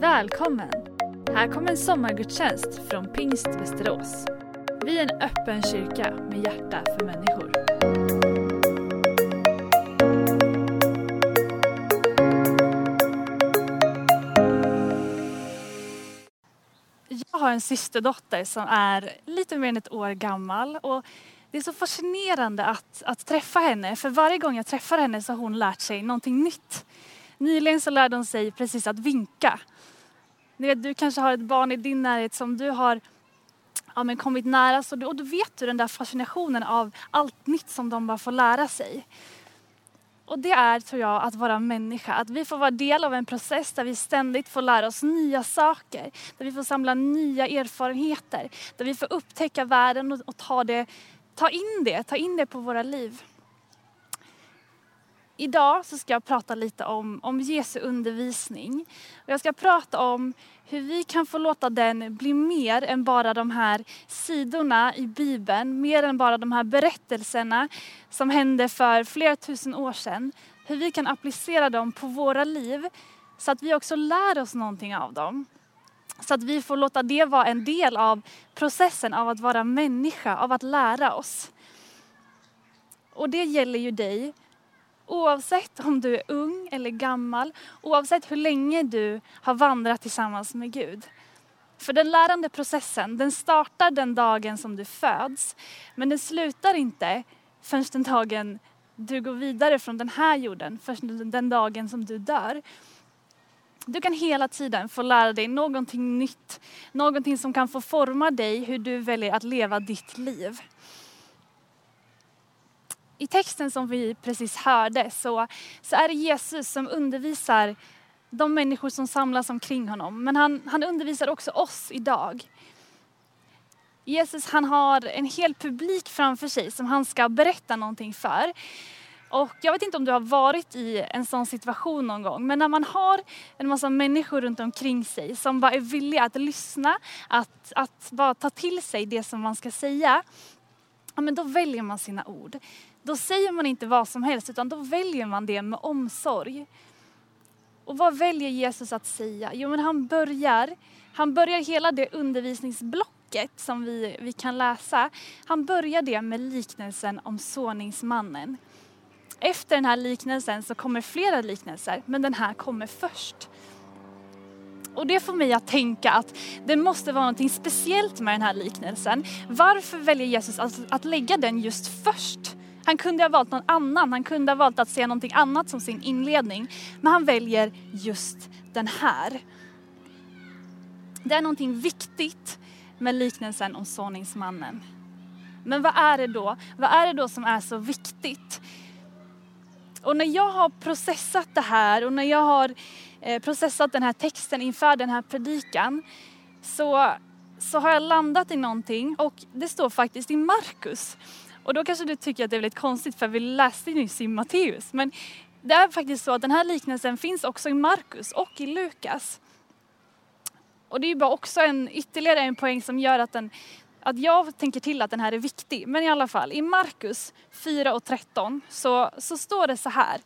Välkommen! Här kommer en sommargudstjänst från Pingst Västerås. Vi är en öppen kyrka med hjärta för människor. Jag har en systerdotter som är lite mer än ett år gammal och det är så fascinerande att, att träffa henne för varje gång jag träffar henne så har hon lärt sig någonting nytt. Nyligen så lärde hon sig precis att vinka. Ni vet, du kanske har ett barn i din närhet som du har ja, men kommit nära så du, och då vet du den där fascinationen av allt nytt som de bara får lära sig. Och det är, tror jag, att vara människa. Att vi får vara del av en process där vi ständigt får lära oss nya saker. Där vi får samla nya erfarenheter. Där vi får upptäcka världen och, och ta, det, ta in det, ta in det på våra liv. Idag så ska jag prata lite om, om Jesu undervisning. Och jag ska prata om hur vi kan få låta den bli mer än bara de här sidorna i Bibeln, mer än bara de här berättelserna som hände för flera tusen år sedan. Hur vi kan applicera dem på våra liv så att vi också lär oss någonting av dem. Så att vi får låta det vara en del av processen av att vara människa, av att lära oss. Och det gäller ju dig Oavsett om du är ung eller gammal, oavsett hur länge du har vandrat tillsammans med Gud. För den lärande processen, den startar den dagen som du föds. Men den slutar inte förrän den dagen du går vidare från den här jorden, förrän den dagen som du dör. Du kan hela tiden få lära dig någonting nytt, någonting som kan få forma dig hur du väljer att leva ditt liv. I texten som vi precis hörde så, så är det Jesus som undervisar de människor som samlas omkring honom. Men han, han undervisar också oss idag. Jesus han har en hel publik framför sig som han ska berätta någonting för. Och jag vet inte om du har varit i en sån situation någon gång, men när man har en massa människor runt omkring sig som bara är villiga att lyssna, att, att bara ta till sig det som man ska säga, ja, men då väljer man sina ord. Då säger man inte vad som helst utan då väljer man det med omsorg. Och vad väljer Jesus att säga? Jo men han börjar, han börjar hela det undervisningsblocket som vi, vi kan läsa. Han börjar det med liknelsen om såningsmannen. Efter den här liknelsen så kommer flera liknelser men den här kommer först. Och det får mig att tänka att det måste vara något speciellt med den här liknelsen. Varför väljer Jesus att, att lägga den just först? Han kunde ha valt någon annan, han kunde ha valt att säga någonting annat som sin inledning. Men han väljer just den här. Det är någonting viktigt med liknelsen om såningsmannen. Men vad är det då? Vad är det då som är så viktigt? Och när jag har processat det här och när jag har eh, processat den här texten inför den här predikan så, så har jag landat i någonting och det står faktiskt i Markus. Och då kanske du tycker att det är väldigt konstigt för vi läste nyss i Matteus. Men det är faktiskt så att den här liknelsen finns också i Markus och i Lukas. Och det är ju bara också en, ytterligare en poäng som gör att, den, att jag tänker till att den här är viktig. Men i alla fall, i Markus 4 och 13 så, så står det så här.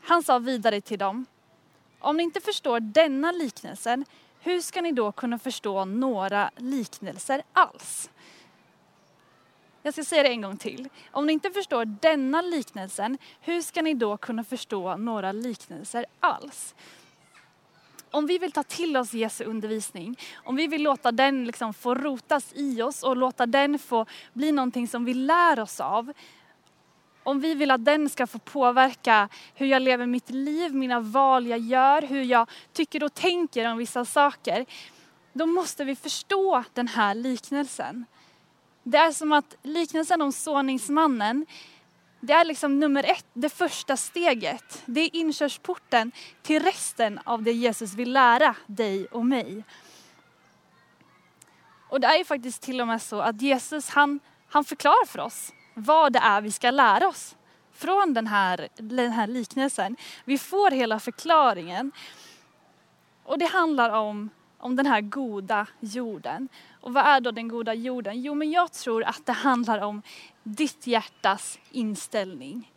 Han sa vidare till dem. Om ni inte förstår denna liknelsen, hur ska ni då kunna förstå några liknelser alls? Jag ska säga det en gång till. Om ni inte förstår denna liknelsen, hur ska ni då kunna förstå några liknelser alls? Om vi vill ta till oss Jesu undervisning, om vi vill låta den liksom få rotas i oss och låta den få bli någonting som vi lär oss av. Om vi vill att den ska få påverka hur jag lever mitt liv, mina val jag gör, hur jag tycker och tänker om vissa saker. Då måste vi förstå den här liknelsen. Det är som att liknelsen om såningsmannen, det är liksom nummer ett, det första steget. Det är inkörsporten till resten av det Jesus vill lära dig och mig. Och det är ju faktiskt till och med så att Jesus han, han förklarar för oss vad det är vi ska lära oss från den här, den här liknelsen. Vi får hela förklaringen. Och det handlar om om den här goda jorden. Och vad är då den goda jorden? Jo, men jag tror att det handlar om ditt hjärtas inställning.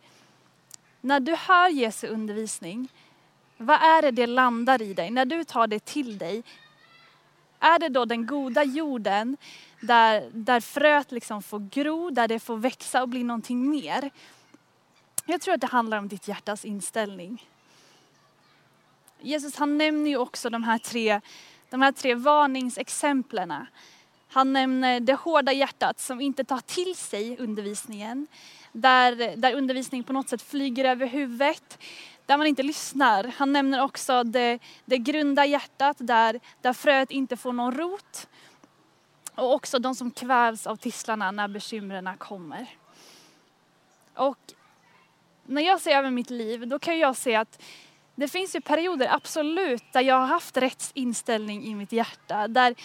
När du hör Jesu undervisning, vad är det det landar i dig? När du tar det till dig, är det då den goda jorden där, där fröet liksom får gro, där det får växa och bli någonting mer? Jag tror att det handlar om ditt hjärtas inställning. Jesus han nämner ju också de här tre, de här tre varningsexemplen. Han nämner det hårda hjärtat som inte tar till sig undervisningen. Där, där undervisning på något sätt flyger över huvudet. Där man inte lyssnar. Han nämner också det, det grunda hjärtat där, där fröet inte får någon rot. Och också de som kvävs av tisslarna när bekymren kommer. Och när jag ser över mitt liv då kan jag se att det finns ju perioder, absolut, där jag har haft rätt inställning i mitt hjärta. Där,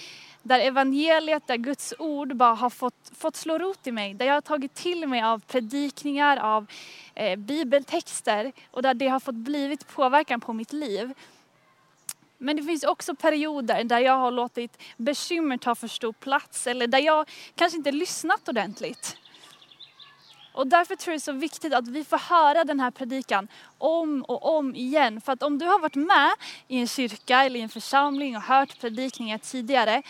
där evangeliet, där Guds ord bara har fått, fått slå rot i mig. Där jag har tagit till mig av predikningar, av eh, bibeltexter och där det har fått blivit påverkan på mitt liv. Men det finns också perioder där jag har låtit bekymmer ta för stor plats eller där jag kanske inte lyssnat ordentligt. Och därför tror jag det är så viktigt att vi får höra den här predikan om och om igen. För att om du har varit med i en kyrka eller i en församling och hört predikningar tidigare,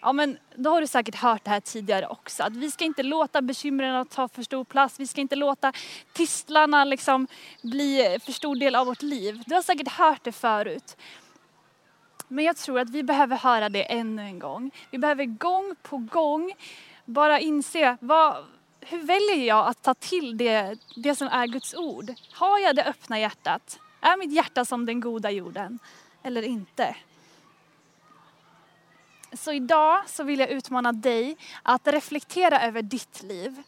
ja men då har du säkert hört det här tidigare också. Att vi ska inte låta bekymren ta för stor plats, vi ska inte låta tistlarna liksom bli för stor del av vårt liv. Du har säkert hört det förut. Men jag tror att vi behöver höra det ännu en gång. Vi behöver gång på gång bara inse vad, hur väljer jag att ta till det, det som är Guds ord? Har jag det öppna hjärtat? Är mitt hjärta som den goda jorden eller inte? Så idag så vill jag utmana dig att reflektera över ditt liv.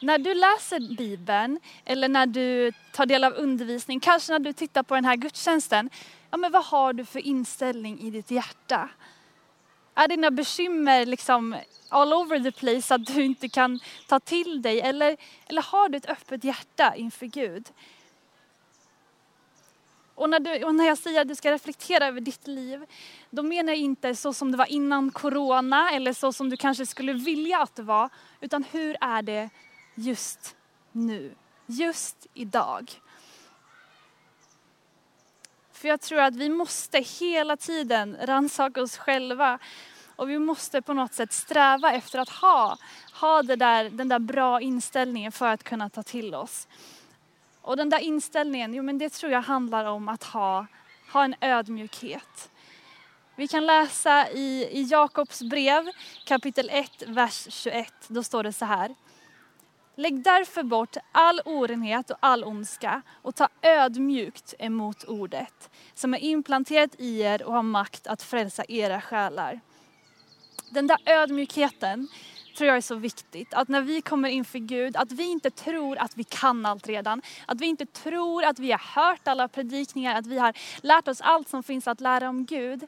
När du läser Bibeln eller när du tar del av undervisning, kanske när du tittar på den här gudstjänsten, ja men vad har du för inställning i ditt hjärta? Är dina bekymmer liksom all over the place att du inte kan ta till dig? Eller, eller har du ett öppet hjärta inför Gud? Och när, du, och när jag säger att du ska reflektera över ditt liv, då menar jag inte så som det var innan corona eller så som du kanske skulle vilja att det var, utan hur är det just nu, just idag? För jag tror att vi måste hela tiden rannsaka oss själva och vi måste på något sätt sträva efter att ha, ha det där, den där bra inställningen för att kunna ta till oss. Och den där inställningen, jo men det tror jag handlar om att ha, ha en ödmjukhet. Vi kan läsa i, i Jakobs brev kapitel 1, vers 21. Då står det så här. Lägg därför bort all orenhet och all ondska och ta ödmjukt emot ordet som är implanterat i er och har makt att frälsa era själar. Den där ödmjukheten tror jag är så viktigt. Att när vi kommer inför Gud, att vi inte tror att vi kan allt redan. Att vi inte tror att vi har hört alla predikningar, att vi har lärt oss allt som finns att lära om Gud.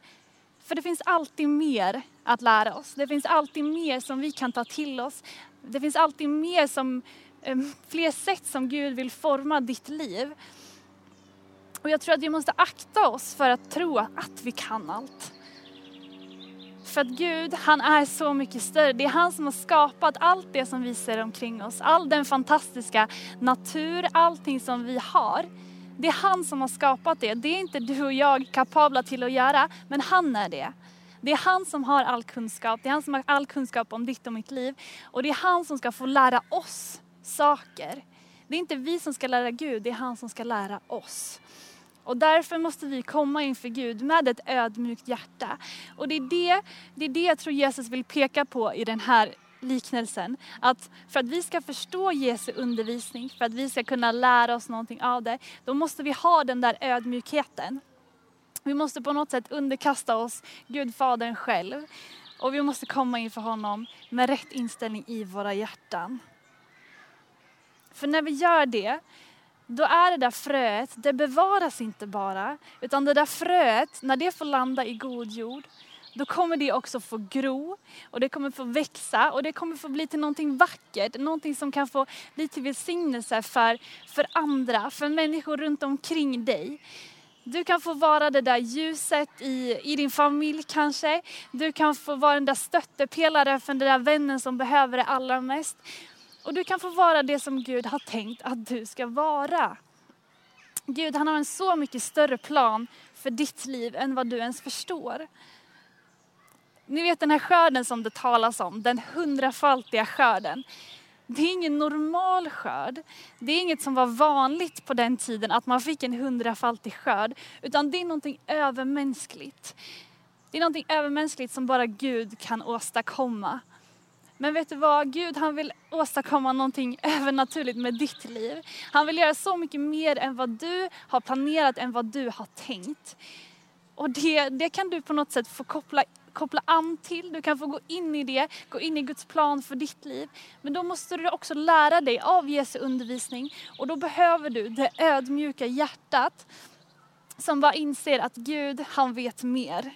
För det finns alltid mer att lära oss. Det finns alltid mer som vi kan ta till oss. Det finns alltid mer som, ehm, fler sätt som Gud vill forma ditt liv. Och jag tror att vi måste akta oss för att tro att vi kan allt. För att Gud, han är så mycket större. Det är han som har skapat allt det som vi ser omkring oss. All den fantastiska natur, allting som vi har. Det är han som har skapat det. Det är inte du och jag kapabla till att göra, men han är det. Det är han som har all kunskap. Det är han som har all kunskap om ditt och mitt liv. Och det är han som ska få lära oss saker. Det är inte vi som ska lära Gud, det är han som ska lära oss. Och därför måste vi komma inför Gud med ett ödmjukt hjärta. Och det är det, det är det jag tror Jesus vill peka på i den här liknelsen. Att för att vi ska förstå Jesu undervisning, för att vi ska kunna lära oss någonting av det, då måste vi ha den där ödmjukheten. Vi måste på något sätt underkasta oss Gud Fadern själv. Och vi måste komma inför honom med rätt inställning i våra hjärtan. För när vi gör det, då är det där fröet, det bevaras inte bara. Utan det där fröet, när det får landa i god jord, då kommer det också få gro och det kommer få växa och det kommer få bli till någonting vackert, någonting som kan få bli till välsignelse för, för andra, för människor runt omkring dig. Du kan få vara det där ljuset i, i din familj kanske. Du kan få vara den där stöttepelaren för den där vännen som behöver det allra mest. Och du kan få vara det som Gud har tänkt att du ska vara. Gud han har en så mycket större plan för ditt liv än vad du ens förstår. Ni vet den här skörden som det talas om, den hundrafaltiga skörden. Det är ingen normal skörd. Det är inget som var vanligt på den tiden att man fick en hundrafaltig skörd. Utan det är någonting övermänskligt. Det är någonting övermänskligt som bara Gud kan åstadkomma. Men vet du vad? Gud han vill åstadkomma någonting övernaturligt med ditt liv. Han vill göra så mycket mer än vad du har planerat, än vad du har tänkt. Och det, det kan du på något sätt få koppla, koppla an till. Du kan få gå in i det, gå in i Guds plan för ditt liv. Men då måste du också lära dig av Jesu undervisning. Och då behöver du det ödmjuka hjärtat som bara inser att Gud, han vet mer.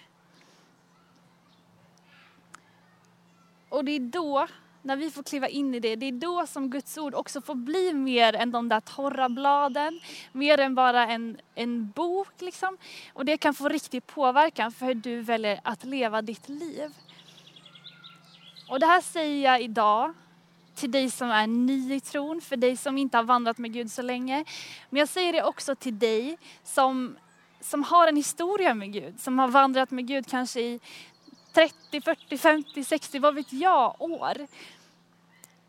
Och det är då, när vi får kliva in i det, det är då som Guds ord också får bli mer än de där torra bladen, mer än bara en, en bok liksom. Och det kan få riktig påverkan för hur du väljer att leva ditt liv. Och det här säger jag idag till dig som är ny i tron, för dig som inte har vandrat med Gud så länge. Men jag säger det också till dig som, som har en historia med Gud, som har vandrat med Gud kanske i 30, 40, 50, 60, vad vet jag, år.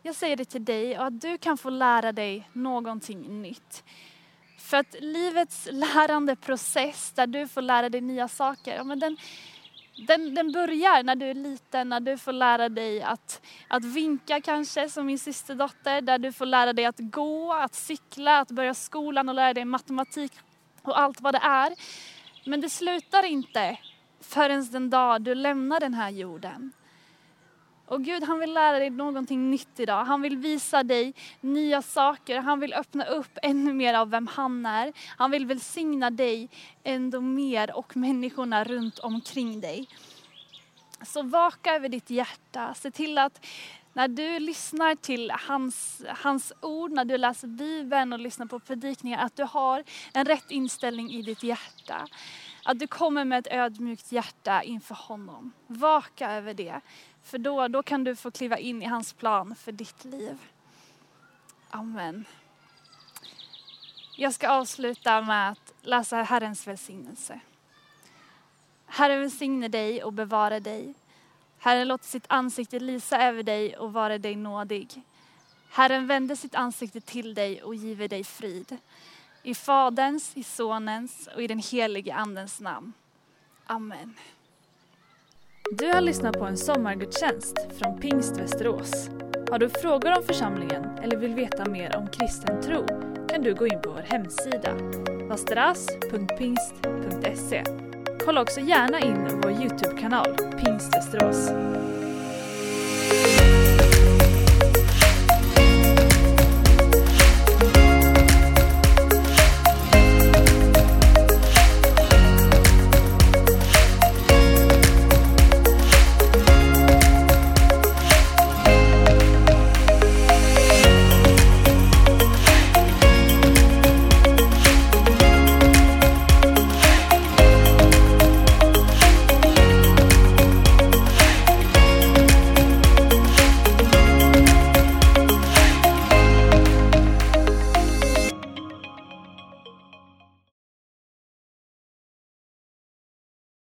Jag säger det till dig och att du kan få lära dig någonting nytt. För att livets lärandeprocess där du får lära dig nya saker, men den, den, den börjar när du är liten, när du får lära dig att, att vinka kanske som min systerdotter, där du får lära dig att gå, att cykla, att börja skolan och lära dig matematik och allt vad det är. Men det slutar inte förrän den dag du lämnar den här jorden. Och Gud han vill lära dig någonting nytt idag. Han vill visa dig nya saker. Han vill öppna upp ännu mer av vem han är. Han vill välsigna dig ändå mer och människorna runt omkring dig. Så vaka över ditt hjärta. Se till att när du lyssnar till hans, hans ord, när du läser Bibeln och lyssnar på predikningar, att du har en rätt inställning i ditt hjärta. Att du kommer med ett ödmjukt hjärta inför honom. Vaka över det. För då, då kan du få kliva in i hans plan för ditt liv. Amen. Jag ska avsluta med att läsa Herrens välsignelse. Herren välsigne dig och bevara dig. Herren låter sitt ansikte lysa över dig och vara dig nådig. Herren vände sitt ansikte till dig och giver dig frid. I Faderns, i Sonens och i den helige Andens namn. Amen. Du har lyssnat på en sommargudstjänst från Pingst Västerås. Har du frågor om församlingen eller vill veta mer om kristen tro kan du gå in på vår hemsida, vasteras.pingst.se. Kolla också gärna in vår Youtube-kanal, Pingst Västerås.